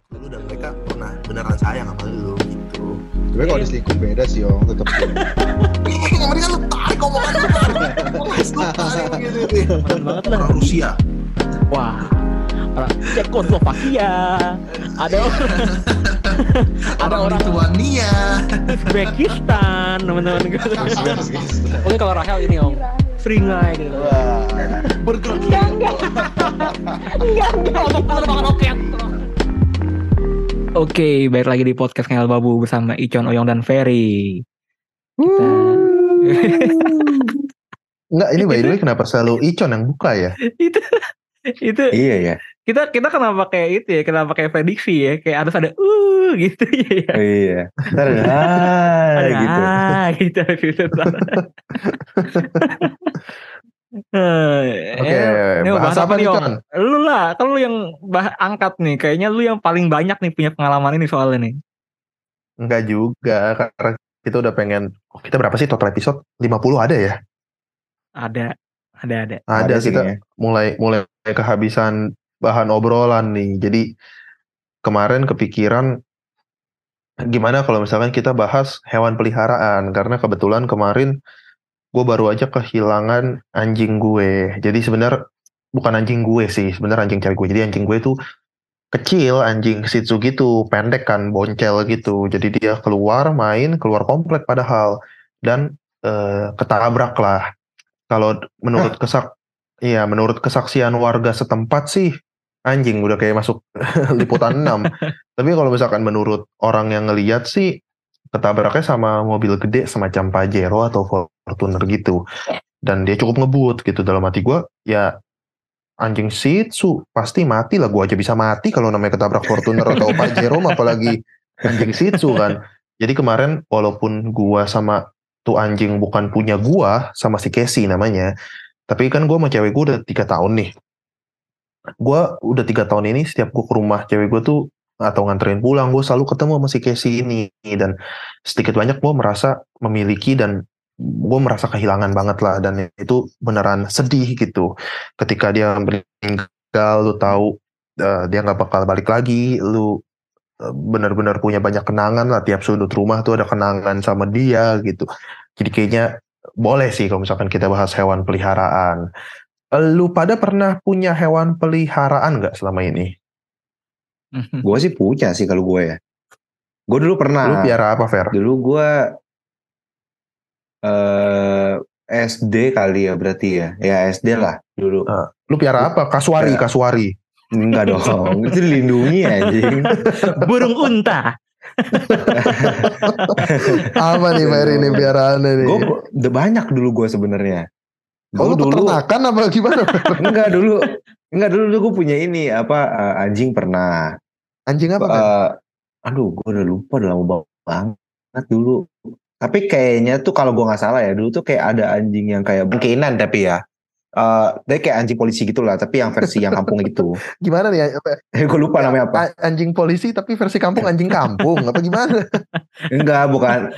waktu lu dan mereka pernah beneran sayang sama lu gitu Tapi kalau diselingkuh beda sih Yong, tetap kan lu tarik omongan lu kan lu tarik Keren banget lah. orang Rusia Wah. Orang Cekoslovakia. Ada orang ada orang Lituania Uzbekistan, teman-teman gue. Oke kalau Rahel ini om, Seringai gitu. bergerak Enggak, enggak. Enggak, enggak. Untuk penerbangan oke. Oke, balik lagi di podcast Ngel Babu bersama Icon, Oyong, dan Ferry. Kita... Enggak, ini by the way kenapa selalu Icon yang buka ya? itu itu Iya ya. kita kita kenapa kayak itu ya kenapa kayak prediksi ya kayak harus ada uh gitu ya Oh, iya. Ntar ada ah, gitu. ah gitu gitu Eh, Oke, ini mau bahas apa nih? Con? Lu lah, kan lu yang bah angkat nih. Kayaknya lu yang paling banyak nih punya pengalaman ini soalnya nih. Enggak juga, karena kita udah pengen oh, kita berapa sih total episode? 50 ada ya? Ada, ada, ada. Ada, sih kita kayaknya. mulai mulai kehabisan bahan obrolan nih. Jadi kemarin kepikiran gimana kalau misalkan kita bahas hewan peliharaan karena kebetulan kemarin gue baru aja kehilangan anjing gue. Jadi sebenarnya bukan anjing gue sih, sebenarnya anjing cewek gue. Jadi anjing gue tuh kecil, anjing Shih Tzu gitu, pendek kan, boncel gitu. Jadi dia keluar main, keluar komplek padahal dan eh, ketabrak lah. Kalau menurut kesak Iya, menurut kesaksian warga setempat sih anjing udah kayak masuk liputan 6. Tapi kalau misalkan menurut orang yang ngeliat sih ketabraknya sama mobil gede semacam Pajero atau Fortuner gitu. Dan dia cukup ngebut gitu dalam hati gua ya anjing Shih Tzu pasti mati lah gua aja bisa mati kalau namanya ketabrak Fortuner atau Pajero apalagi anjing Shih Tzu kan. Jadi kemarin walaupun gua sama tuh anjing bukan punya gua sama si Casey namanya, tapi kan gue sama cewek gue udah tiga tahun nih. Gue udah tiga tahun ini setiap gue ke rumah cewek gue tuh atau nganterin pulang gue selalu ketemu sama si Casey ini dan sedikit banyak gue merasa memiliki dan gue merasa kehilangan banget lah dan itu beneran sedih gitu ketika dia meninggal lu tahu eh, dia nggak bakal balik lagi lu eh, benar-benar punya banyak kenangan lah tiap sudut rumah tuh ada kenangan sama dia gitu jadi kayaknya boleh sih kalau misalkan kita bahas hewan peliharaan. Eh, Lu pada pernah punya hewan peliharaan nggak selama ini? Gue sih punya sih kalau gue ya. Gue dulu pernah. Lu piara apa, Fer? Dulu gue eh SD kali ya berarti ya. Ya SD lah dulu. Lu piara apa? Kasuari, Ya. kasuari. Enggak dong. itu dilindungi anjing. Burung unta. apa nih Fer ini piaraannya nih? Gue udah banyak dulu gue sebenarnya. Oh, Gue lu dulu peternakan apa gimana? enggak dulu enggak dulu gue punya ini apa eh, anjing pernah. Anjing apa, Fer? Eh, aduh, gue udah lupa udah lama banget dulu. Tapi kayaknya tuh kalau gue nggak salah ya dulu tuh kayak ada anjing yang kayak mungkinan tapi ya. Eh, dia kayak anjing polisi gitu lah, tapi yang versi yang kampung gitu. Gimana nih? Apa? gue lupa namanya apa. Anjing polisi tapi versi kampung anjing kampung apa gimana? Enggak, bukan.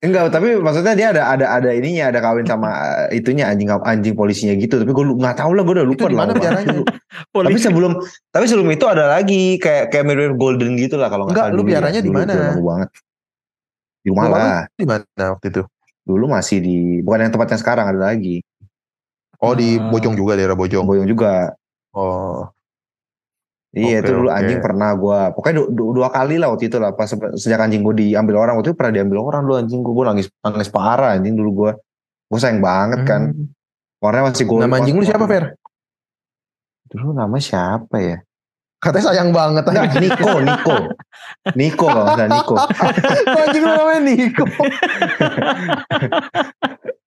Enggak, tapi maksudnya dia ada ada ada ininya, ada kawin sama eh, itunya anjing anjing polisinya gitu. Tapi gue nggak tahu lah, gue udah Itu lupa dulu. Tapi sebelum tapi sebelum itu ada lagi kayak kayak mirror golden gitu lah kalau nggak Enggak, salah lu dulu ya. piaranya di mana? banget. Di rumah lah. Di mana waktu itu? Dulu masih di bukan yang tempatnya sekarang ada lagi. Oh di Ah. Bojong juga daerah Bojong. Boyong juga. Oh. Iya Oke, itu dulu oke. anjing pernah gua. Pokoknya du- du- dua kali lah waktu itu lah pas se- sejak anjing gue diambil orang waktu itu pernah diambil orang dulu anjing gue gue nangis nangis parah anjing dulu gua. Gue sayang banget kan. Hmm. Warnanya masih gold. Nama anjing lu siapa, Fer? Dulu nama siapa ya? Katanya sayang banget Enggak, Niko, Niko. Niko kalau nggak Niko. Kok anjing namanya Niko.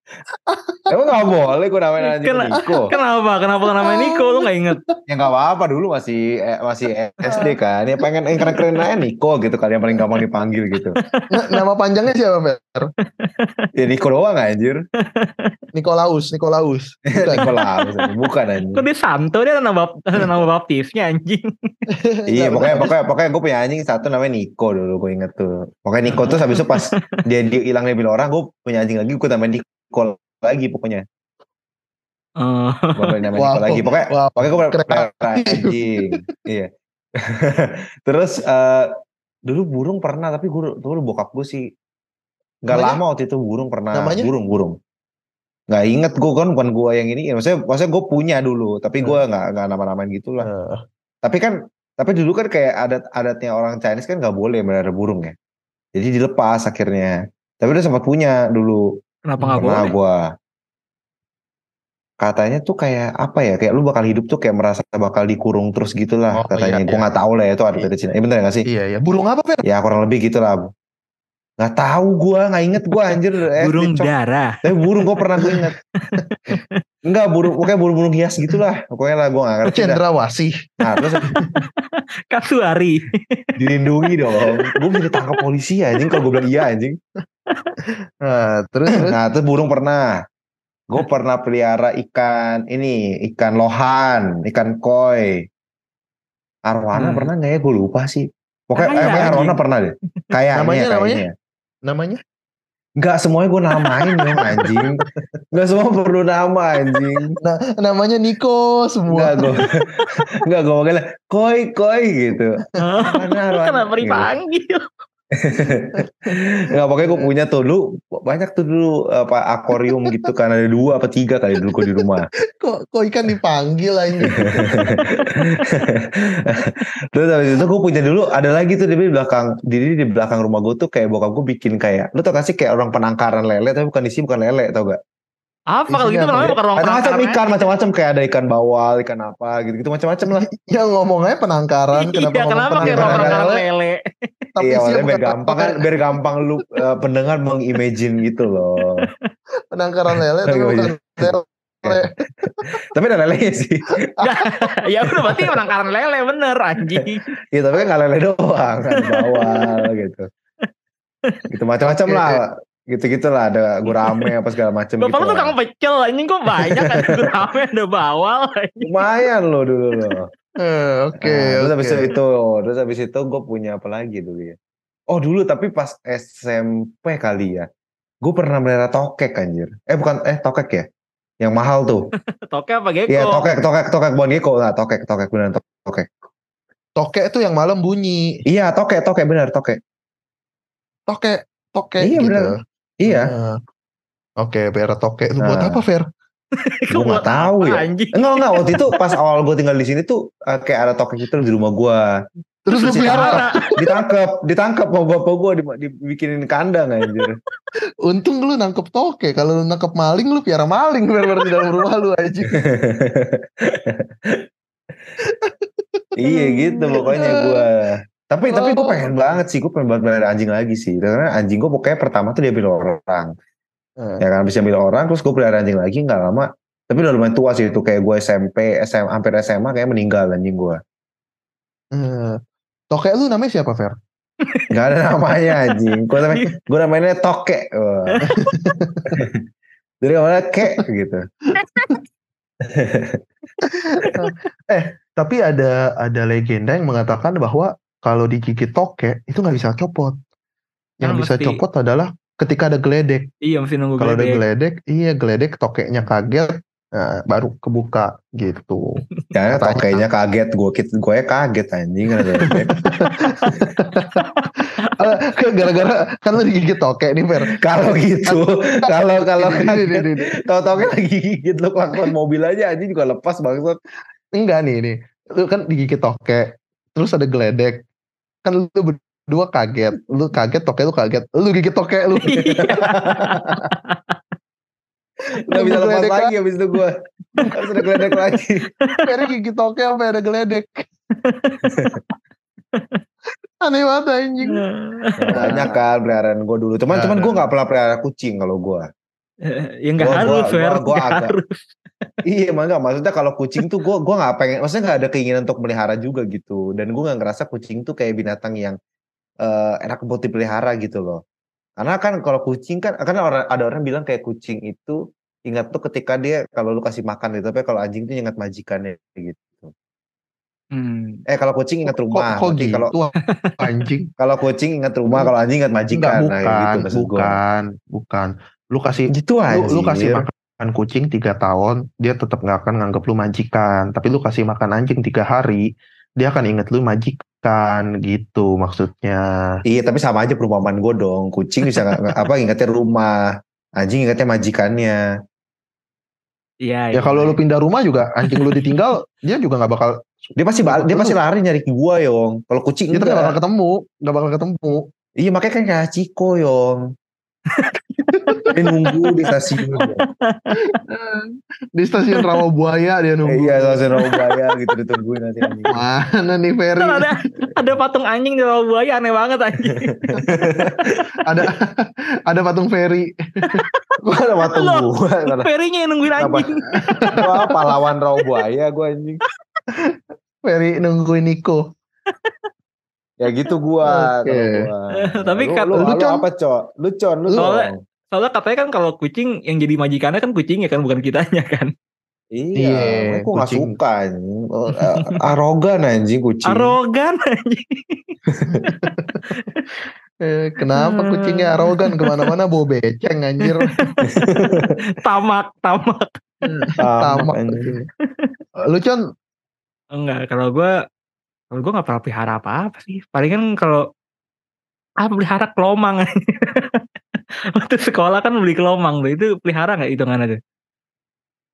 Emang gak boleh gue namain anjing Ken- Niko. Kenapa? Kenapa namanya Niko? Lu gak inget? Ya gak apa-apa dulu masih eh, masih SD kan. Ya pengen yang keren-keren aja Niko gitu kan yang paling gampang dipanggil gitu. N- Nama panjangnya siapa, Fer? Ya Niko doang anjir. Nikolaus, Nikolaus. Bukan. Niko lah, bukan anjir. Kok dia santo? Dia ada nama, ada nama baptisnya anjing. Iya pokoknya pokoknya pokoknya gue punya anjing satu namanya Niko dulu gue inget tuh. Pokoknya Niko tuh habis itu pas dia dia hilang diambil orang gue punya anjing lagi gue tambahin Niko lagi pokoknya. Gue namanya Wow. Niko lagi. Pokoknya Wow. pokoknya gue pelihara anjing. Iya. Terus eh dulu burung pernah tapi gue dulu bokap gue sih nggak lama waktu itu burung pernah Namanya? burung burung nggak inget gue kan bukan gue yang ini maksudnya maksudnya gue punya dulu tapi gue nggak nggak nama-namain gitulah Eh, tapi kan tapi dulu kan kayak adat adatnya orang Chinese kan nggak boleh melihara burung ya jadi dilepas akhirnya tapi udah sempat punya dulu Kenapa nggak pernah boleh? gue katanya tuh kayak apa ya kayak lu bakal hidup tuh kayak merasa bakal dikurung terus gitulah Oh, katanya. Iya, gue iya. nggak tahu lah ya itu ada dari Cina ya bener nggak sih? Iya ya Burung apa, Fer? ya kurang lebih gitulah. Nggak tahu gue nggak inget gue anjir. SD, Burung darah. tapi burung gue pernah gue inget Enggak burung pokoknya burung-burung hias gitulah. Pokoknya lah gue nggak ngerti cendrawasih. Nah terus Kasuari. dilindungi dong. Gue bisa ditangkap polisi anjing. Kalau gue bilang iya anjing nah terus terus Nah, terus burung pernah. Gue pernah pelihara ikan ini, ikan lohan, ikan koi. Arwana Hmm. pernah nggak ya? Gue lupa sih. Pokoknya Kaya, emang arwana pernah deh. Kayaknya, Namanya, namanya? kayaknya. namanya Enggak semuanya gue namain dong anjing. Enggak semua perlu nama anjing. namanya Niko semua Enggak gue. Enggak gue koi koi gitu. Mana arwana? Kenapa Gitu. Enggak pokoknya gue punya tuh dulu banyak tuh dulu apa akuarium gitu kan ada dua apa tiga kali dulu gue di rumah. kok kok ikan dipanggil aja Terus habis itu gue punya dulu ada lagi tuh di belakang di di belakang rumah gue tuh kayak bokap gue bikin kayak lu tau gak sih kayak orang penangkaran lele tapi bukan di sini bukan lele tau gak? Apa kalau gitu namanya ya? bukan ruang Macam-macam penangkaran ikan macam-macam kayak ada ikan bawal ikan apa gitu gitu macam-macam lah. ya ngomong aja penangkaran kenapa Iya, ngomong kenapa kayak ruang penangkaran lele lele? tapi iya sih biar gampang kan biar gampang lu eh, pendengar mengimagine gitu loh. penangkaran lele tapi Oke, bukan lele tapi ada lelenya sih. ya udah berarti penangkaran lele bener anjing. Iya tapi kan nggak lele doang kan bawal gitu. Gitu macam-macam lah. Gitu-gitu lah ada gurame apa segala macam gitu. Bapak lu lah. tukang pecel anjing kok banyak ada gurame ada bawal. anjing. Lumayan loh dulu loh. Eh, oke Nah, terus habis itu, terus habis itu gue punya apa lagi dulu ya? Oh dulu tapi pas SMP kali ya, gue pernah melihara tokek anjir. Eh bukan, eh tokek ya? Yang mahal tuh. Toke apa geko? Iya tokek, tokek, tokek bukan gecko lah, tokek, tokek beneran tok- tokek. tokek itu yang malam bunyi Iya tokek, tokek bener tokek. tokek tokek Iya, gitu bener. Iya, Nah. oke biar tokek itu buat Nah. apa Fer gue nggak tahu ya. Anjing. Enggak enggak waktu itu pas awal gue tinggal di sini tuh eh, kayak ada tokek itu di rumah gue. terus lu pelihara Ditangkap, ditangkap sama bapak gue dibikinin kandang anjir. untung lu nangkep tokek kalau lu nangkep maling lu piara maling berarti dalam rumah lu aja iya gitu pokoknya gue tapi tapi gue Oh. pengen banget sih gue pengen banget melihara anjing lagi sih. Karena anjing gue pokoknya pertama tuh diambil orang Eh. ya kan? Bisa ambil orang terus gue pelihara anjing lagi nggak lama tapi udah lumayan tua sih itu. Kayak gue SMP SM, hampir SMA kayak meninggal anjing gue Eh, tokek lu namanya siapa Fer? Nggak ada namanya anjing. Gue namanya gue namanya toke Wah. jadi namanya kek gitu. Tapi ada ada legenda yang mengatakan bahwa kalau digigit tokek itu nggak bisa copot. Yang Kan bisa mesti- copot adalah ketika ada geledek. Iya mesti nunggu kalau ada geledek. iya geledek tokeknya kaget nah, baru kebuka gitu. Ya tokenya kaget gue gue kaget anjing kan ada efek. Eh, gara-gara kan lu digigit tokek nih Fer. Kalau gitu kalau kalau tau-tau kan lagi gigit lo kelakuan mobil aja anjing juga lepas bangsat. Enggak nih nih. Lu kan digigit tokek terus ada geledek kan lu berdua kaget. Lu kaget tokek lu kaget. Lu gigit tokek lu. Gak bisa lepas lagi habis itu gue Harus ada geledek lagi. Ferry gigit tokek sampai ada geledek. Aneh banget anjing. Banyak kan peliharaan gue dulu. Cuman cuman gue gak pernah pelihara kucing kalau gue ya nggak Gua- harus gua- Fer. gua- gua Nggak agak- harus. Iya emang gak Maksudnya kalau kucing tuh gue gua gak pengen Maksudnya gak ada keinginan untuk melihara juga gitu Dan gue gak ngerasa kucing tuh kayak binatang yang eh, Enak buat dipelihara gitu loh Karena kan kalau kucing kan Kan orang, ada orang bilang kayak kucing itu Ingat tuh ketika dia Kalau lu kasih makan gitu Tapi kalau anjing tuh ingat majikannya gitu Hmm. Eh kalau kucing ingat kok, rumah kok Nanti gitu kalau anjing kalau kucing ingat rumah, kalau anjing ingat Enggak, majikan. bukan, Nah, gitu maksud gua. bukan, bukan. Lu kasih, Gitu lu, aja. lu kasih makan kucing tiga tahun, dia tetap nggak akan nganggap lu majikan. Tapi lu kasih makan anjing tiga hari, dia akan inget lu majikan gitu maksudnya. Iya tapi sama aja perumpamaan gue dong. Kucing bisa apa ingatnya rumah. Anjing ingatnya majikannya. Iya. Ya iya. kalau lu pindah rumah juga anjing lu ditinggal dia juga nggak bakal Dia pasti bal- dia pasti lari nyari gua yong. Kalau kucing kita nggak bakal ketemu, nggak bakal ketemu. Iya makanya kan kayak Ciko yong. dia nunggu di stasiun. Di stasiun Rawabuaya dia nunggu. iya stasiun Raubaya gitu ditungguin nanti. anjing. Mana nih Ferry? Ada ada patung anjing di bawah buaya aneh banget anjing. ada ada patung Ferry. Gua ada patung Loh. gua. Ferinya yang nungguin Apa? anjing. Gua pahlawan Raubaya gua anjing. Ferry nungguin Niko. Ya gitu gua. Kalau gua. Tapi lu, kat- lu, lu, lu apa cok? Lu con, lu Soalnya-. Soalnya katanya kan kalau kucing yang jadi majikannya kan kucingnya kan bukan kitanya kan. Iya, Iya, aku nggak suka anjing. Oh, arogan anjing kucing. Arogan anjing. Eh, kenapa Hmm. kucingnya arogan ke mana-mana bawa beceng anjir. Tamak, tamak. Tamak anjing. kucing. Lu Con, Enggak, kalau gua kalau gua nggak pernah pelihara apa-apa sih. Palingan kalau ah pelihara kelomang. Waktu sekolah kan beli kelomang tuh. Itu pelihara nggak hitungannya tuh?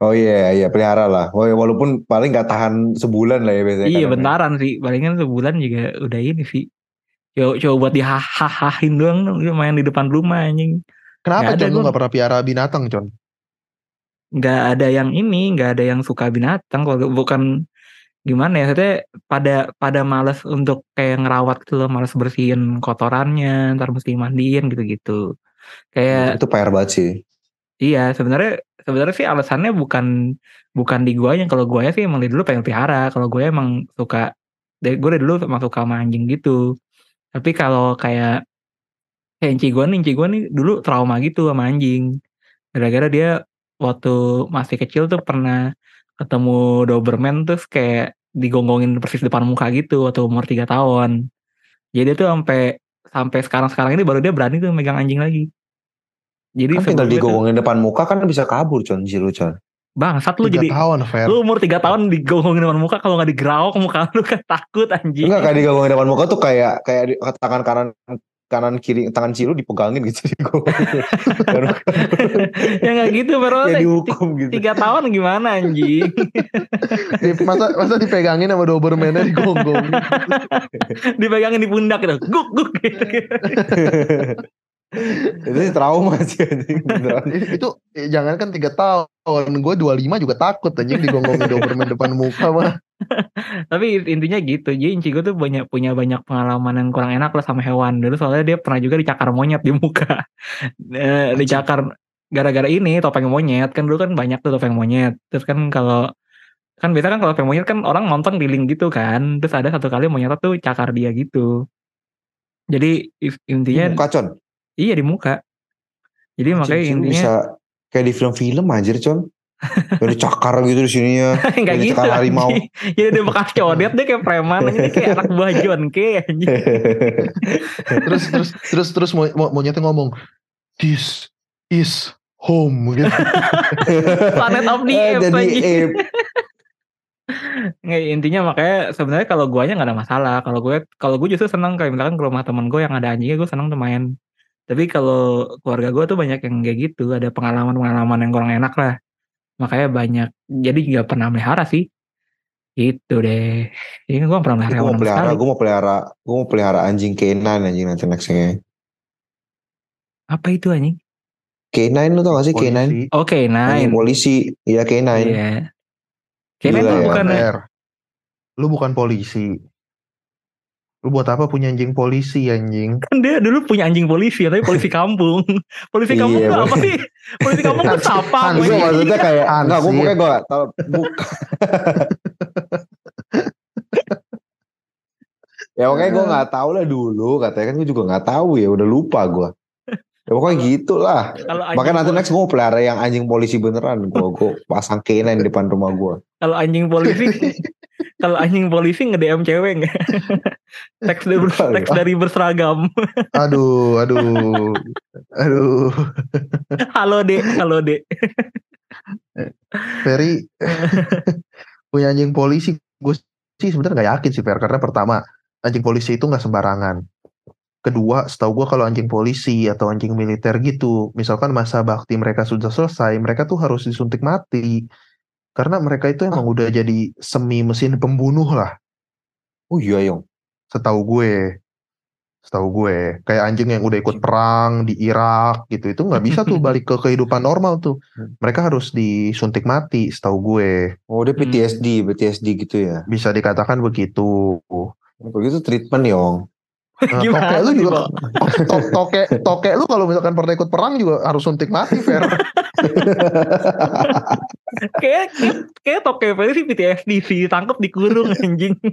Oh iya iya pelihara lah. Oh, ya, walaupun paling nggak tahan sebulan lah ya biasanya. Iya kan. bentaran sih. Palingan sebulan juga udah ini sih. Coba, coba buat dihahahin doang main di depan rumah anjing. kenapa ada, Con lu nggak pernah piara binatang Con? nggak ada yang ini, nggak ada yang suka binatang kalau bukan gimana ya, maksudnya pada pada males untuk kayak ngerawat gitu loh, males bersihin kotorannya, ntar mesti mandiin gitu-gitu. Kayak Itu PR banget sih. iya sebenarnya sebenarnya sih alasannya bukan bukan di guanya, kalau guanya sih emang dari dulu pengen pelihara, kalau gue emang suka dari gue dari dulu emang suka sama anjing gitu. Tapi kalau kayak kayak Inci gue nih, Inci gue nih dulu trauma gitu sama anjing. Gara-gara dia waktu masih kecil tuh pernah ketemu Doberman terus kayak digonggongin persis depan muka gitu waktu umur 3 tahun. Jadi dia tuh sampai sampai sekarang-sekarang ini baru dia berani tuh megang anjing lagi. Jadi Kan tinggal digongongin depan muka kan bisa kabur con si lu con. bangsat lu jadi tahun Fer. lu umur 3 tahun digonggongin depan muka kalau nggak digerawak muka lu kan takut anjing. Enggak kayak digongongin depan muka tuh kayak kayak di- tangan kanan kanan kiri tangan kiri lu dipegangin gitu digongongin. Baru ya nggak gitu bro. kayak dihukum gitu. Tiga tahun gimana anjing? Di- masa masa dipegangin sama Doberman-nya digonggong. Dipegangin di pundak gitu. Guk guk gitu. Itu sih trauma sih anjing itu eh, jangan kan tiga tahun gue 25 juga takut anjing digonggongin Doberman depan muka mah Tapi intinya gitu. Jadi Inci gue tuh banyak punya banyak pengalaman yang kurang enak lah sama hewan. Dulu soalnya dia pernah juga dicakar monyet di muka. Eh, dicakar gara-gara ini topeng monyet kan dulu kan banyak tuh topeng monyet. Terus kan kalau kan biasa kan kalau topeng monyet kan orang nonton di link gitu kan. Terus ada satu kali monyet tuh cakar dia gitu. Jadi intinya muka con. Iya di muka. Jadi makanya intinya bisa kayak di film-film anjir con. Kayak dicakar gitu di sininya. Enggak Kayak gitu. dicakar harimau. Jadi dia bekas codet dia kayak preman ini kayak anak buah John kayak anjing. terus terus terus terus mo- mo- monyetnya ngomong this is home gitu Planet of the Eh, Apes jadi ape. Nggak, intinya makanya sebenarnya kalau guanya nggak ada masalah. Kalau gue kalau gue justru senang kayak misalkan ke rumah teman gue yang ada anjingnya gue senang tuh main. Tapi kalau keluarga gue tuh banyak yang kayak gitu, ada pengalaman-pengalaman yang kurang enak lah. Makanya banyak. Jadi nggak pernah melihara sih. Gitu deh. Ini gue nggak pernah melihara Gue mau pelihara, gue mau pelihara, gue mau pelihara anjing K9 anjing nanti nextnya. Apa itu anjing? K9 lu tau gak sih K9? Polisi. Oke, Anjing nine. polisi, iya K9. Iya. Kayaknya Gila itu ya. bukan Fer, lu bukan polisi lu buat apa punya anjing polisi anjing kan dia dulu punya anjing polisi tapi polisi kampung. polisi kampung Iya, apa sih? Polisi kampung tuh siapa? Hansip. Gue maksudnya kayak, enggak gue pokoknya gue tau, bukan. ya pokoknya gue gak tahu lah dulu, katanya kan gue juga gak tahu ya, udah lupa gue. Ya pokoknya gitu lah. Kalau anjing Makanya nanti next gue mau pelihara yang anjing polisi beneran. Gue gue pasang K9 di depan rumah gue. kalau anjing polisi kalau anjing polisi nge-DM cewek enggak? teks dari, teks dari berseragam. aduh aduh aduh halo Dek, halo Dek. Ferry punya anjing polisi gue sebenarnya nggak yakin sih Fer karena pertama anjing polisi itu nggak sembarangan. Kedua, setahu gue kalau anjing polisi atau anjing militer gitu, misalkan masa bakti mereka sudah selesai, mereka tuh harus disuntik mati. Karena mereka itu emang udah jadi semi mesin pembunuh lah, Oh iya Yong. setahu gue. Setahu gue, kayak anjing yang udah ikut perang di Irak gitu, itu nggak bisa tuh balik ke kehidupan normal tuh. Mereka harus disuntik mati, setahu gue. Oh dia PTSD, PTSD gitu ya. Bisa dikatakan begitu. Begitu treatment Yong. Nah, Gimana toke lu juga to- toke toke lu kalau misalkan pernah ikut perang juga harus suntik mati Fer. kayak kayak, toke Ferry sih PTSD sih tangkap dikurung anjing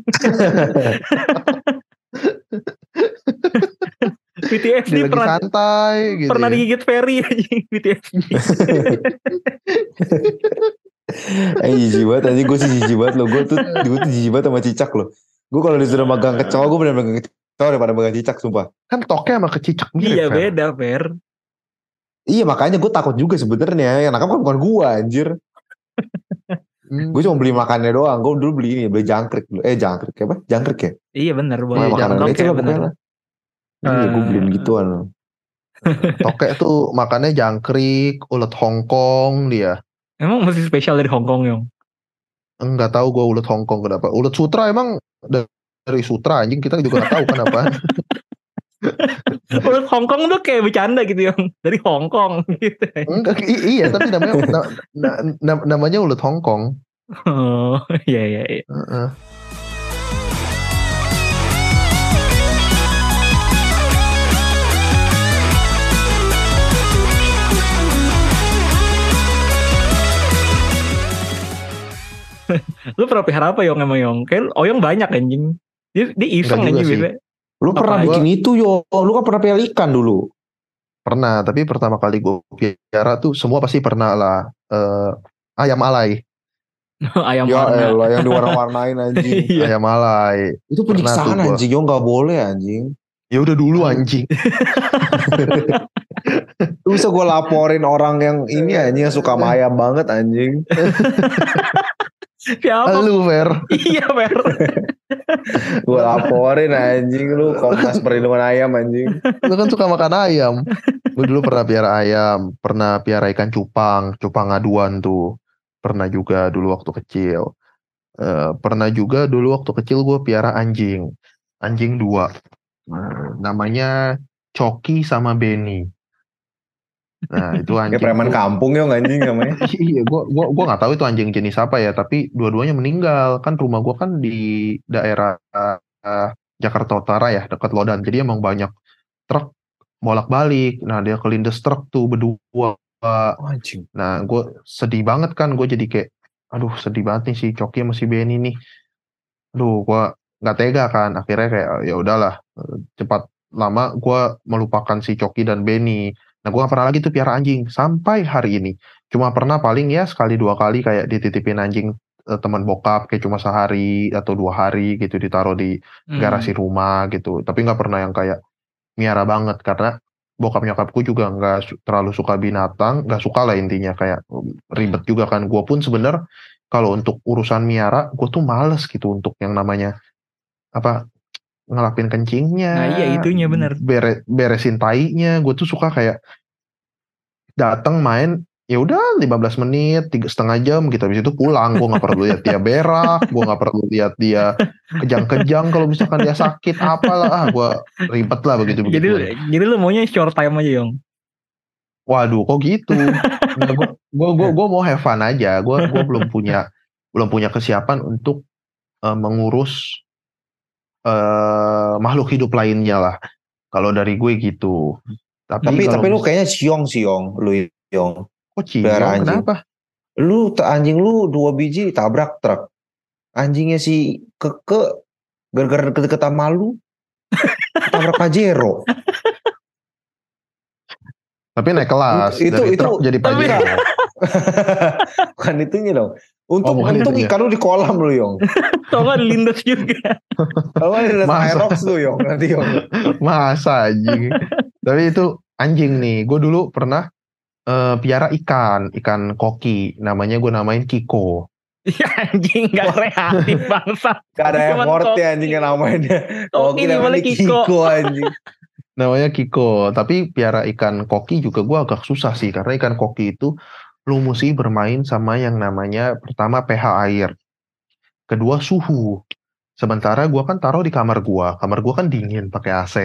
PTSD Dia pernah santai gitu. pernah ya. digigit Ferry anjing PTSD Eh jijik banget anjing gue sih jijik banget loh. Gue tuh gue tuh jijik banget sama cicak loh. Gue kalau disuruh magang kecoa gue bener kecoa daripada megang cicak sumpah. Kan toke sama kecicak mirip iya Fer. beda Fer Iya makanya gue takut juga sebenarnya. Yang nakam kan bukan gue anjir. Hmm. Gue cuma beli makannya doang. Gue dulu beli ini beli jangkrik dulu. Eh jangkrik apa? Jangkrik ya? iya bener Iya, boleh makanan Toke, itu lah bener. pokoknya lah. Iya gue beliin gituan. Toke tuh makannya jangkrik, ulet Hongkong dia. emang masih spesial dari Hongkong Yong Enggak tahu gue ulet Hongkong kenapa. Ulet sutra emang da- dari sutra anjing kita juga nggak tahu kan apaan. Menurut Hongkong tuh kayak bercanda gitu Yong dari Hongkong gitu Enggak, iya tapi namanya na- na- na- namanya ulet Hongkong. oh iya iya iya Heeh. lu pernah pelihara apa Yong emang Yong kayak Oyong banyak anjing dia, dia iseng sih. biasanya Lu pernah Apa? bikin itu yo. Lu kan pernah pelihara ikan dulu. Pernah, tapi pertama kali gue piara tuh semua pasti pernah lah. Eh, ayam alay, ayam Ya warna elah yang diwarna-warnain anjing. iya ayam alay. Itu penyiksaan anjing. Yo gak boleh anjing. Ya udah dulu anjing. Lu bisa gue laporin orang yang ini anjing yang suka sama ayam banget anjing. Siapa Lu Fer. iya Fer Gue laporin anjing lu Komnas Perlindungan Ayam anjing. Lu kan suka makan ayam. Gue dulu pernah piara ayam, pernah piara ikan cupang, cupang aduan tuh. Pernah juga dulu waktu kecil. Eh, pernah juga dulu waktu kecil gue piara anjing. Anjing dua. Eh, namanya Coki sama Benny. Nah itu anjing. Kayak preman kampung yo anjing namanya. iya, gua gua gua nggak tahu itu anjing jenis apa ya, tapi dua-duanya meninggal. Kan rumah gua kan di daerah eh, Jakarta Utara ya, dekat Lodan. Jadi emang banyak truk bolak-balik. Nah, dia kelindes truk tuh berdua. Anjing. Nah, gue sedih banget kan, gue jadi kayak, aduh sedih banget nih si Coki sama si Benny nih. Aduh, gue nggak tega kan. Akhirnya kayak ya udahlah, eh, cepat lama gue melupakan si Coki dan Benny. Nah, gue gak pernah lagi tuh piara anjing sampai hari ini. Cuma pernah paling ya sekali dua kali kayak dititipin anjing eh, teman bokap kayak cuma sehari atau dua hari gitu ditaruh di Hmm. garasi rumah gitu. Tapi nggak pernah yang kayak miara banget karena bokap nyokapku juga nggak terlalu suka binatang, nggak suka lah intinya kayak ribet juga kan. Gue pun sebener kalau untuk urusan miara, gue tuh males gitu untuk yang namanya apa ngelapin kencingnya. Nah, iya, itunya bener. Bere, beresin tainya, gue tuh suka kayak datang main ya udah 15 menit tiga setengah jam gitu. Habis itu pulang. Gue nggak perlu lihat dia berak gue nggak perlu lihat dia kejang-kejang kalau misalkan dia sakit apalah. Ah gue ribet lah begitu jadi begitu jadi lu maunya short time aja Yong? Waduh kok gitu? Nah, gue gue gue mau have fun aja. Gue gue belum punya belum punya kesiapan untuk eh, mengurus eh makhluk hidup lainnya lah kalau dari gue gitu tapi Tapi tapi lu kayaknya siong siong lu Yong. kok anjing. kenapa Lu anjing lu dua biji tabrak truk. Anjingnya si keke gara-gara deket-deket sama lu tabrak pajero. tapi naik kelas Itu- dari itu- truk jadi tapi- pajero bukan itunya dong. Untung Oh, untung itunya. ikan lu di kolam lu Yong. tau gak lindes juga Kalau Masa? Aerox lu Yong nanti Yong. Masa anjing. Tapi itu anjing nih. Gue dulu pernah eh, piara ikan, ikan koki. Namanya gue namain Kiko. Iya anjing gak kreatif bangsat. Gak ada effortnya koki. anjing yang namanya. Koki namanya dibalik Kiko. anjing. Namanya Kiko. Tapi piara ikan koki juga gue agak susah sih. Karena ikan koki itu lu mesti bermain sama yang namanya pertama pH air. Kedua suhu. Sementara gua kan taruh di kamar gua. Kamar gua kan dingin pakai AC.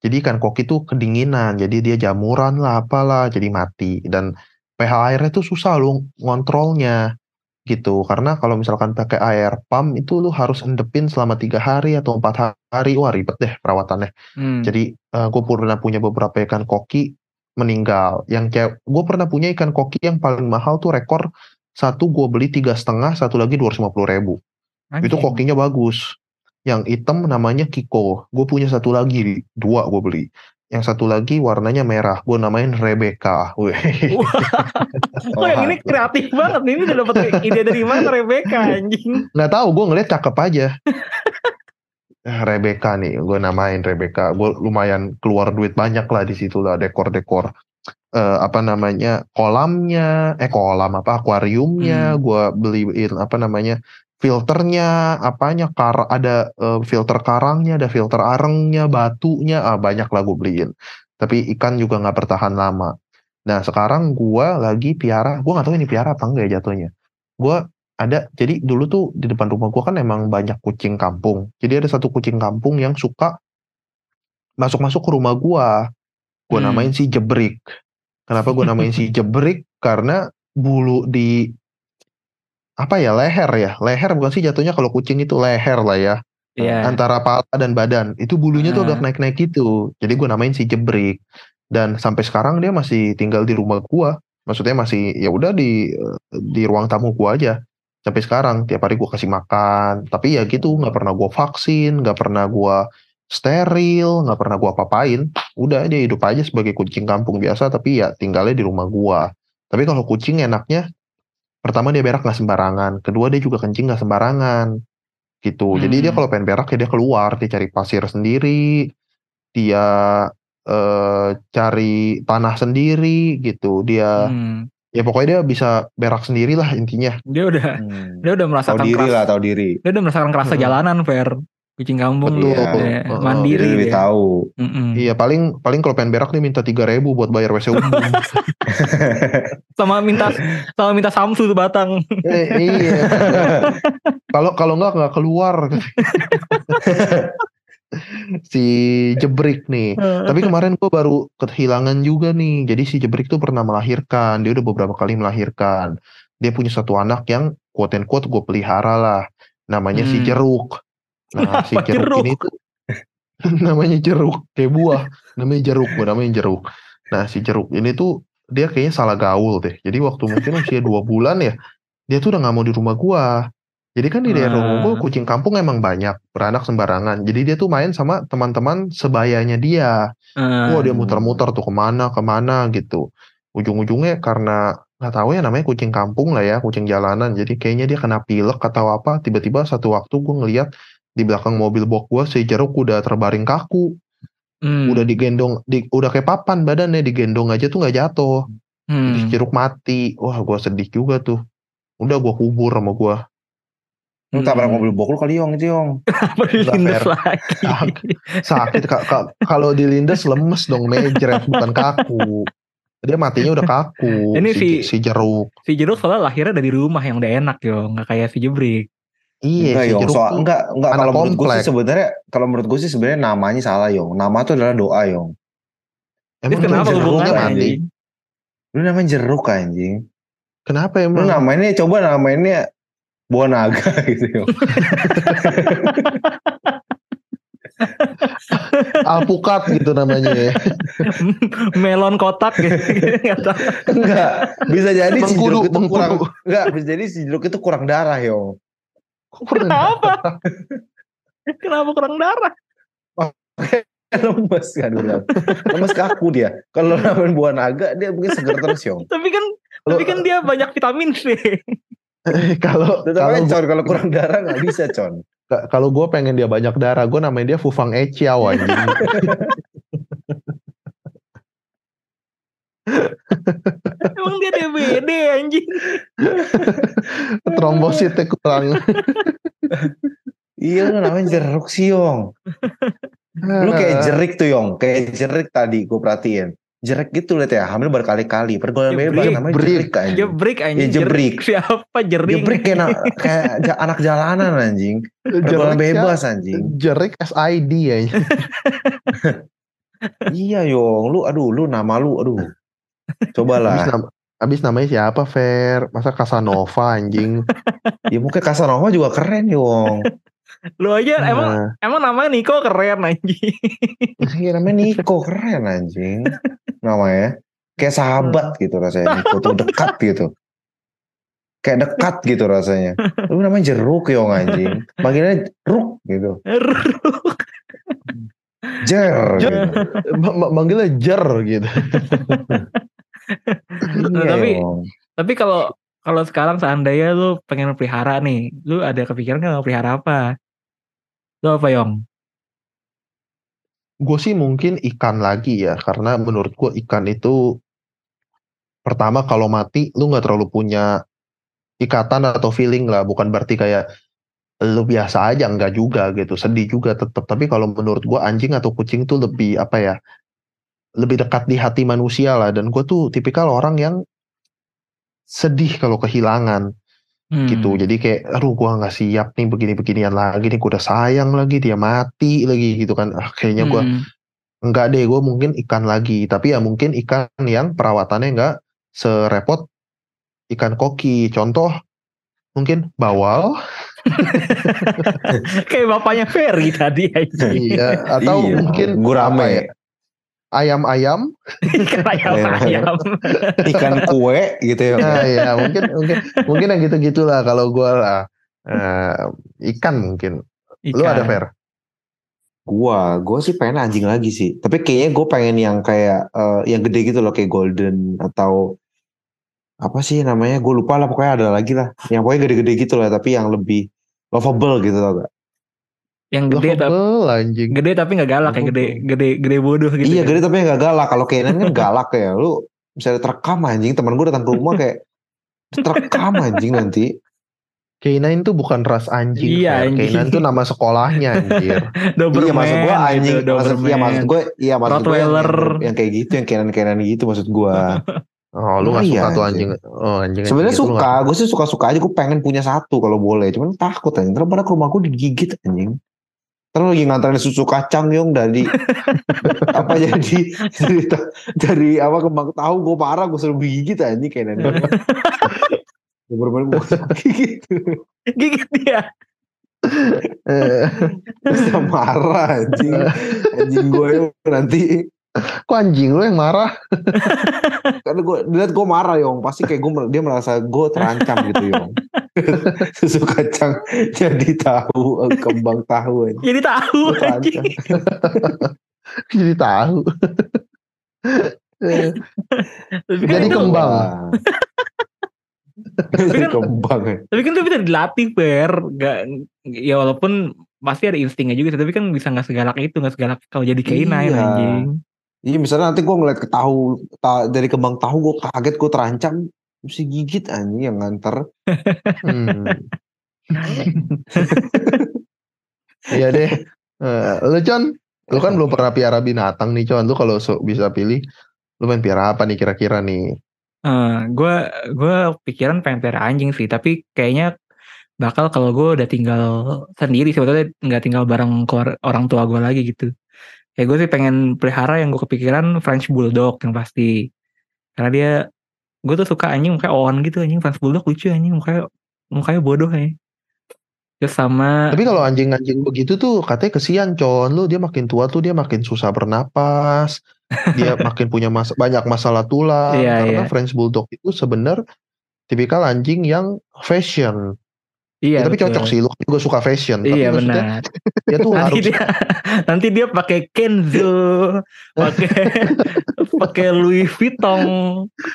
Jadi ikan koki tuh kedinginan. Jadi dia jamuran lah apalah jadi mati. Dan pH airnya tuh susah lu ngontrolnya gitu. Karena kalau misalkan pakai air pump itu lu harus endepin selama tiga hari atau empat hari. Wah ribet deh perawatannya. Hmm. Jadi gue pernah punya beberapa ikan koki meninggal. Yang kayak gue pernah punya ikan koki yang paling mahal tuh rekor satu gue beli tiga setengah, satu lagi dua ribu. Itu Anjing. kokinya bagus. Yang hitam namanya Kiko. Gue punya satu lagi, dua gue beli. Yang satu lagi warnanya merah. Gue namain Rebecca. Wih. Oh yang ini kreatif banget. Ini udah dapet ide dari mana Rebecca anjing. Nggak tahu, gue ngeliat cakep aja. Rebecca nih, gue namain Rebecca. Gue lumayan keluar duit banyak lah di situ lah dekor-dekor. Eh, apa namanya kolamnya, eh kolam apa akuariumnya, Hmm. gue beliin apa namanya filternya, apanya kar ada eh, filter karangnya, ada filter arengnya, batunya, ah, banyak lah gue beliin. Tapi ikan juga nggak bertahan lama. Nah sekarang gue lagi piara, gue nggak tahu ini piara apa enggak ya jatuhnya. Gue ada jadi dulu tuh di depan rumah gua kan emang banyak kucing kampung. Jadi ada satu kucing kampung yang suka masuk-masuk ke rumah gua. Gua Hmm. namain si Jebrik. Kenapa gua namain si Jebrik? Karena bulu di apa ya leher ya leher bukan sih jatuhnya kalau kucing itu leher lah ya Iya. antara kepala dan badan itu bulunya tuh agak naik-naik gitu jadi gue namain si Jebrik dan sampai sekarang dia masih tinggal di rumah gua maksudnya masih ya udah di di ruang tamu gua aja sampai sekarang tiap hari gua kasih makan. Tapi ya gitu nggak pernah gua vaksin nggak pernah gua steril nggak pernah gua apain udah dia hidup aja sebagai kucing kampung biasa tapi ya tinggalnya di rumah gua. Tapi kalau kucing enaknya pertama dia berak nggak sembarangan kedua dia juga kencing nggak sembarangan gitu. Jadi dia Hmm. kalau pengen berak ya dia keluar dia cari pasir sendiri dia eh, cari tanah sendiri gitu. Dia Hmm. Ya pokoknya dia bisa berak sendiri lah intinya Dia udah Hmm. dia udah Tahu merasakan diri keras. lah, tahu diri. Dia udah merasakan kerasa Hmm. jalanan Fer. Kucing kampung Betul. dia. Iya. Dia Heeh. Mandiri Jadi lebih dia. tahu. Mm-mm. iya paling paling kalau pengen berak nih minta tiga ribu buat bayar WC umum Sama minta sama minta Samsu tuh batang. Eh, iya kalau kalau nggak nggak keluar si jebrik nih Tapi kemarin gue baru kehilangan juga nih. Jadi si Jebrik tuh pernah melahirkan. Dia udah beberapa kali melahirkan. Dia punya satu anak yang quote and quote gue pelihara lah. Namanya si Hmm. Jeruk. Nah si Jeruk, jeruk? ini tuh namanya Jeruk kayak buah. Namanya Jeruk, gue namanya Jeruk. Nah si Jeruk ini tuh dia kayaknya salah gaul deh. Jadi waktu mungkin usia dua bulan ya, dia tuh udah nggak mau di rumah gua. Jadi kan di daerah rumah Ah. kucing kampung emang banyak beranak sembarangan. Jadi dia tuh main sama teman-teman sebayanya dia. Eh, Wah dia muter-muter tuh ke mana ke mana gitu. Ujung-ujungnya karena nggak tahu ya namanya kucing kampung lah ya, kucing jalanan. Jadi kayaknya dia kena pilek atau apa. Tiba-tiba satu waktu gue ngeliat di belakang mobil box gue si jeruk udah terbaring kaku, hmm. udah digendong, di, udah kayak papan badannya digendong aja tuh nggak jatuh. Jadi si Hmm. jeruk mati. Wah gue sedih juga tuh. Udah gue kubur sama gue. Lu tabrak Hmm. mobil bok lu kali Yong itu Yong. Fair. lagi? Sakit Kak, kalau dilindas lemes dong mejret bukan kaku. Dia matinya udah kaku. Ini si, si- si jeruk. Si jeruk soalnya lahirnya dari rumah yang udah enak yo, nggak kayak si jebrik. Iya enggak si Yong, jeruk soal enggak enggak kalau menurut gue sih sebenarnya kalau menurut gue sih sebenarnya namanya salah Yong. Nama tuh adalah doa Yong. Emang kenapa jeruknya hubungannya mati? anjing? Lu namanya jeruk anjing. Kenapa Lu emang? namanya coba namanya buah naga gitu. Alpukat gitu namanya ya. Melon kotak gitu. Enggak, bisa jadi si jeruk itu mengkudu. kurang enggak, bisa jadi si jeruk itu kurang darah Yong. Kenapa? Kenapa kurang darah? lemes kan bilang lemes kaku dia kalau namanya buah naga dia mungkin seger terus Yong Tapi kan tapi kan dia banyak vitamin C. Kalau tetap kalau gua- con kalau kurang darah nggak bisa con kalau gue pengen dia banyak darah, gue namain dia Fufang Eciao anjing. Emang Emang dia DBD anjing. Trombositnya kurang. Iya lu namanya jeruk sih Yong. Lu kayak jerik tuh Yong. Kayak jerik tadi gue perhatiin. Jerik gitu liat ya. Hamil berkali-kali. Pergaulan Jebrik, bebas namanya jebrik. anjing. Jebrik anjing. Ya, jebrik. Siapa jering? Jebrik kayak, na- kayak anak jalanan anjing. Pergaulan bebas anjing. Jerik SID ya. iya Yong. Lu aduh lu nama lu aduh. Abis, Cobalah. nam- abis namanya siapa Fer? Masa Casanova anjing? ya mungkin Casanova juga keren Yong. Lu aja emang Nah, emang namanya Niko keren anjing. Iya namanya Niko keren anjing. Namanya. Kayak sahabat gitu rasanya. Tuh dekat gitu. Kayak dekat gitu rasanya. Lu namanya jeruk Yong anjing. Panggilnya ruk gitu. Jer. Jer. gitu. ma- ma- manggilnya Jer gitu. Iya, Tapi- Yong. Tapi kalau kalau sekarang seandainya lu pengen pelihara nih, lu ada kepikiran nggak pelihara apa? Lu apa Yong? Gue sih mungkin ikan lagi ya, karena menurut gue ikan itu pertama kalau mati lu nggak terlalu punya ikatan atau feeling lah, bukan berarti kayak lu biasa aja nggak juga gitu, sedih juga tetap. Tapi kalau menurut gue anjing atau kucing tuh lebih apa ya, lebih dekat di hati manusia lah. Dan gue tuh tipikal orang yang sedih kalau kehilangan Hmm. gitu. Jadi kayak, aduh gua nggak siap nih begini-beginian lagi nih. Gue udah sayang lagi, dia mati lagi gitu kan. Ah, kayaknya gua Hmm. enggak deh, gue mungkin ikan lagi. Tapi ya mungkin ikan yang perawatannya enggak serepot ikan koki. Contoh mungkin bawal, Kayak bapaknya Ferry tadi aja. iya. Atau Iya, mungkin gurame. ya, ayam-ayam. Ikan ayam ayam. Ikan kue gitu ya. Nah, ya mungkin mungkin mungkin yang gitu-gitulah kalau gua lah. Eh, ikan mungkin. Lu ada Ikan. fair? Gua, gua sih pengen anjing lagi sih. Tapi kayaknya gue pengen yang kayak eh, yang gede gitu loh kayak golden atau apa sih namanya? Gue lupa lah pokoknya ada lagi lah. Yang pokoknya gede-gede gitu lah tapi yang lebih lovable gitu tau gak? Yang gede tapi anjing. gede tapi nggak galak ya gede gede gede bodoh gitu. iya ya. gede tapi nggak galak. Kalau Kenan kan galak ya. Lu misalnya terekam anjing teman gue datang ke rumah kayak terekam anjing nanti. K9 tuh bukan ras anjing. Iya, anjing. K9 tuh nama sekolahnya anjir. Doberman iya maksud gue anjing. gitu, maksud, iya Doberman. maksud gue iya maksud gue yang, Rottweiler. yang, kayak gitu yang Kenan-Kenan gitu maksud gue. Oh, lu Oh, gak iya, suka tuh anjing. anjing. Oh, anjing. Sebenarnya anjing gitu suka, gue sih suka-suka aja. Gue pengen punya satu kalau boleh. Cuman takut anjing. Terus pada ke rumah gue digigit anjing. Terus lagi nganterin susu kacang yung dari apa jadi dari, dari apa kembang tahu gue marah gue suruh digigit anjing kayak nanti. Gue bermain gue gitu. Gigit dia. Eh, Terus dia marah anjing. Anjing gue nanti kok anjing lu yang marah? karena gue dilihat gue marah yong pasti kayak gue dia merasa gue terancam gitu yong susu kacang jadi tahu kembang tahu anjing. Jadi tahu. Jadi tahu. Eh, Tapi kan Jadi kembang. Jadi kan- kembang ya. Tapi kan itu bisa dilatih per, nggak ya walaupun pasti ada instingnya juga, tapi kan bisa nggak segalak itu, nggak segalak kalau jadi K9 Iya. anjing. Iya misalnya nanti gue ngeliat ke tahu ta- dari kembang tahu gue kaget gue terancam mesti gigit anjing yang nganter. hmm. Iya deh. Eh, lu Con, lu kan belum pernah piara binatang nih Con. Lu kalau so- bisa pilih, lu main piara apa nih kira-kira nih? Eh, gue gue pikiran pengen pelihara anjing sih, tapi kayaknya bakal kalau gue udah tinggal sendiri sebetulnya nggak tinggal bareng keluar- orang tua gue lagi gitu. Kayak gue sih pengen pelihara yang gue kepikiran French Bulldog yang pasti. Karena dia gue tuh suka anjing mukanya on gitu anjing French Bulldog lucu anjing mukanya mukanya bodoh ya. Terus sama Tapi kalau anjing-anjing begitu tuh katanya kesian Con. Lu dia makin tua tuh dia makin susah bernapas. Dia makin punya mas banyak masalah tulang. Iya, karena iya. French Bulldog itu sebenarnya tipikal anjing yang fashion. Iya Ya, tapi betul. cocok sih. Lu kan juga suka fashion. Tapi Iya maksudnya benar. dia tuh nanti harus dia nanti dia pakai Kenzo, pakai pakai Louis Vuitton.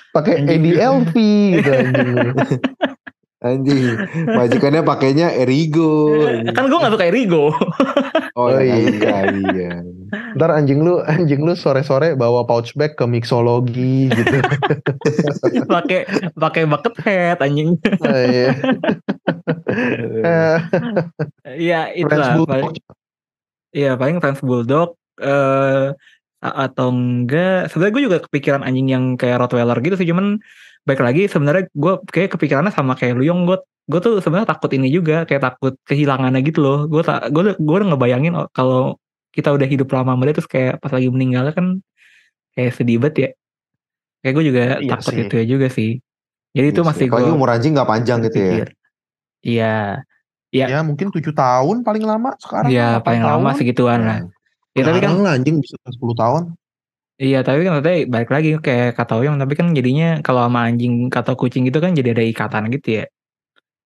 pakai. ADLV gitu anjing. Majikannya pakainya Erigo. anjing. kan gue gak suka Erigo Oh, Oh, iya. iya. iya. Ntar anjing lu anjing lu sore-sore bawa pouch bag ke mixologi gitu. pakai pakai bucket hat anjing Ah, iya. Iya itulah Iya paling French Bulldog eh a- atau enggak sebenarnya gue juga kepikiran anjing yang kayak Rottweiler gitu sih cuman baik lagi sebenarnya gue kayak kepikirannya sama kayak Luyong gue gue tuh sebenarnya takut ini juga kayak takut kehilangannya gitu loh gue tak gue gue udah ngebayangin oh, kalau kita udah hidup lama sama dia terus kayak pas lagi meninggalnya kan kayak sedih banget ya kayak gue juga Iya takut sih. itu ya juga sih jadi itu Iya masih sih. Apalagi gue umur anjing nggak panjang gitu ya. pikir. iya Ya. mungkin tujuh tahun paling lama sekarang. Iya paling lama tahun. segituan lah ya tapi kan anjing bisa 10 tahun. Iya tapi kan maksudnya balik lagi kayak kata Oyong tapi kan jadinya kalau sama anjing atau kucing gitu kan jadi ada ikatan gitu ya.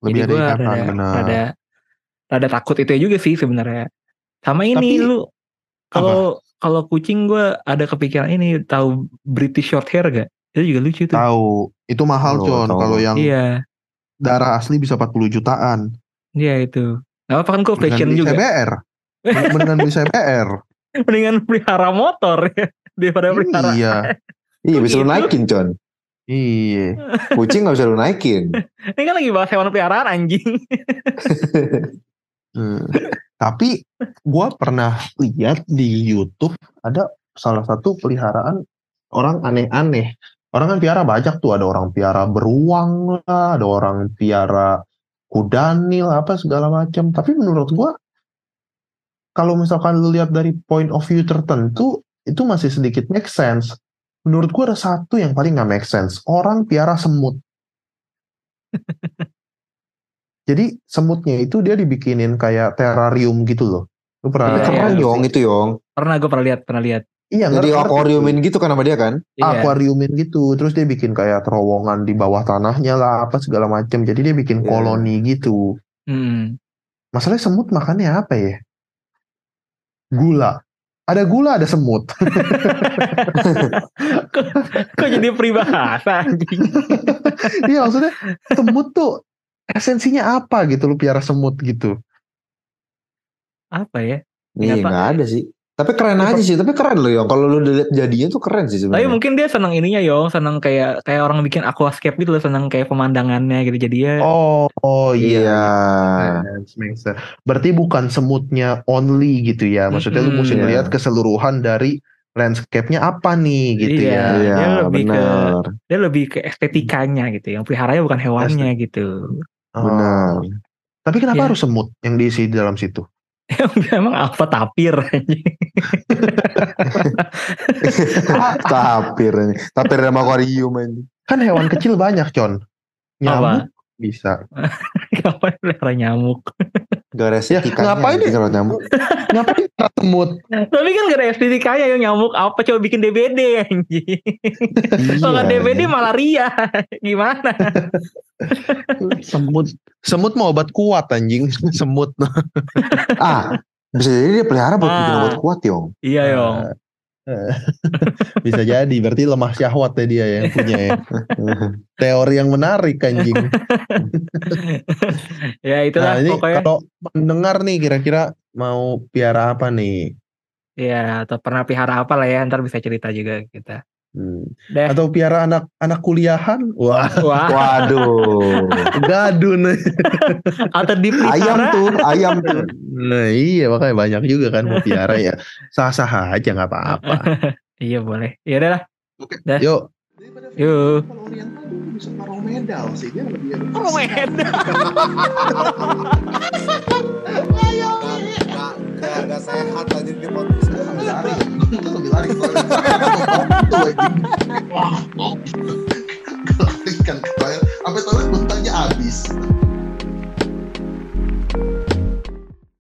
Lebih jadi ada gua ikatan rada, benar. rada rada takut itu juga sih sebenarnya. Sama ini Tapi- lu kalau kalau kucing gue ada kepikiran ini tahu British Shorthair gak? Itu juga lucu tuh. Tahu, itu mahal Oh, Con. Kalau yang Iya, darah asli bisa 40 jutaan. iya itu. Gak apa kan gue Mendingan fashion beli juga. CBR. Mendingan beli CBR. Mendingan pelihara motor ya daripada pelihara. iya. Iya bisa lu Gitu. naikin Con. Iya. Kucing nggak bisa lu naikin. Ini kan lagi bahas hewan peliharaan anjing. Hmm. Tapi gua pernah lihat di YouTube ada salah satu peliharaan orang aneh-aneh. Orang kan piara banyak tuh, ada orang piara beruang lah, ada orang piara kudanil apa segala macam. Tapi menurut gua kalau misalkan lu lihat dari point of view tertentu itu masih sedikit make sense. Menurut gua ada satu yang paling nggak make sense. Orang piara semut. Jadi semutnya itu dia dibikinin kayak terrarium gitu loh. Lu pernah keren iya. Yong itu Yong. Pernah gue pernah lihat, pernah lihat. Iya, Jadi akuariumin gitu kan sama dia kan? Iya. akuariumin gitu. Terus dia bikin kayak terowongan di bawah tanahnya lah apa segala macam. Jadi dia bikin Iya. koloni gitu. Hmm. Masalahnya semut makannya apa ya? Gula. Ada gula, ada semut. Kok jadi peribahasa anjing? Iya maksudnya semut tuh esensinya apa gitu lu piara semut gitu. Apa ya? Iya nggak ada sih. Tapi keren aja sih. Tapi keren loh Yong. Kalau lu udah lihat jadinya tuh keren sih Tapi sebenarnya. mungkin dia senang ininya Yong, senang kayak kayak orang bikin aquascape gitu loh, senang kayak pemandangannya gitu. Jadi ya Oh, oh iya. Iya. Berarti bukan semutnya only gitu ya. Maksudnya lu Mm-mm. mesti Iya. melihat keseluruhan dari landscape-nya apa nih gitu Iya. ya. Iya dia lebih ke- benar. dia lebih ke estetikanya gitu. Yang peliharanya bukan hewannya gitu. Oh. Benar. Tapi kenapa Iya. harus semut yang diisi di dalam situ? Emang apa tapir anjing? Tapir ini. Tapir sama akuarium aja. Kan hewan kecil banyak, Con. Nyamuk bisa. Kapan pelihara nyamuk? Gak ada Ya, ngapain kalau nyamuk. Ngapain semut? Tapi kan gak ada yang nyamuk apa coba bikin DBD anjing. Kalau Iya, DBD anjing. malaria. Gimana? semut. Semut mau obat kuat anjing. Semut. Ah, bisa jadi dia pelihara buat bikin Ah. obat kuat Yong. Iya Yong. bisa jadi. Berarti lemah syahwat ya dia yang punya ya. Teori yang menarik anjing. ya itulah Nah, ini pokoknya. kalau mendengar nih kira-kira mau piara apa nih? Ya atau pernah pelihara apa lah ya ntar bisa cerita juga kita. Hmm. Deh. Atau piara anak anak kuliahan? Wah, Wah, Waduh. gadun. atau ayam dipelihara tuh, ayam tuh. Nah iya makanya banyak juga kan mau piara ya. Sah-sah aja nggak apa-apa. Iya boleh. Ya udah lah. Dah. Yuk. Yuk. Kalau oriental bisa taruh medal sih dia lebih Oh Medan. udah nggak sehat lanjut di podcast lari. Lebih lari. Itu lebih lari. Wah kan. Sampai toilet muntahnya habis.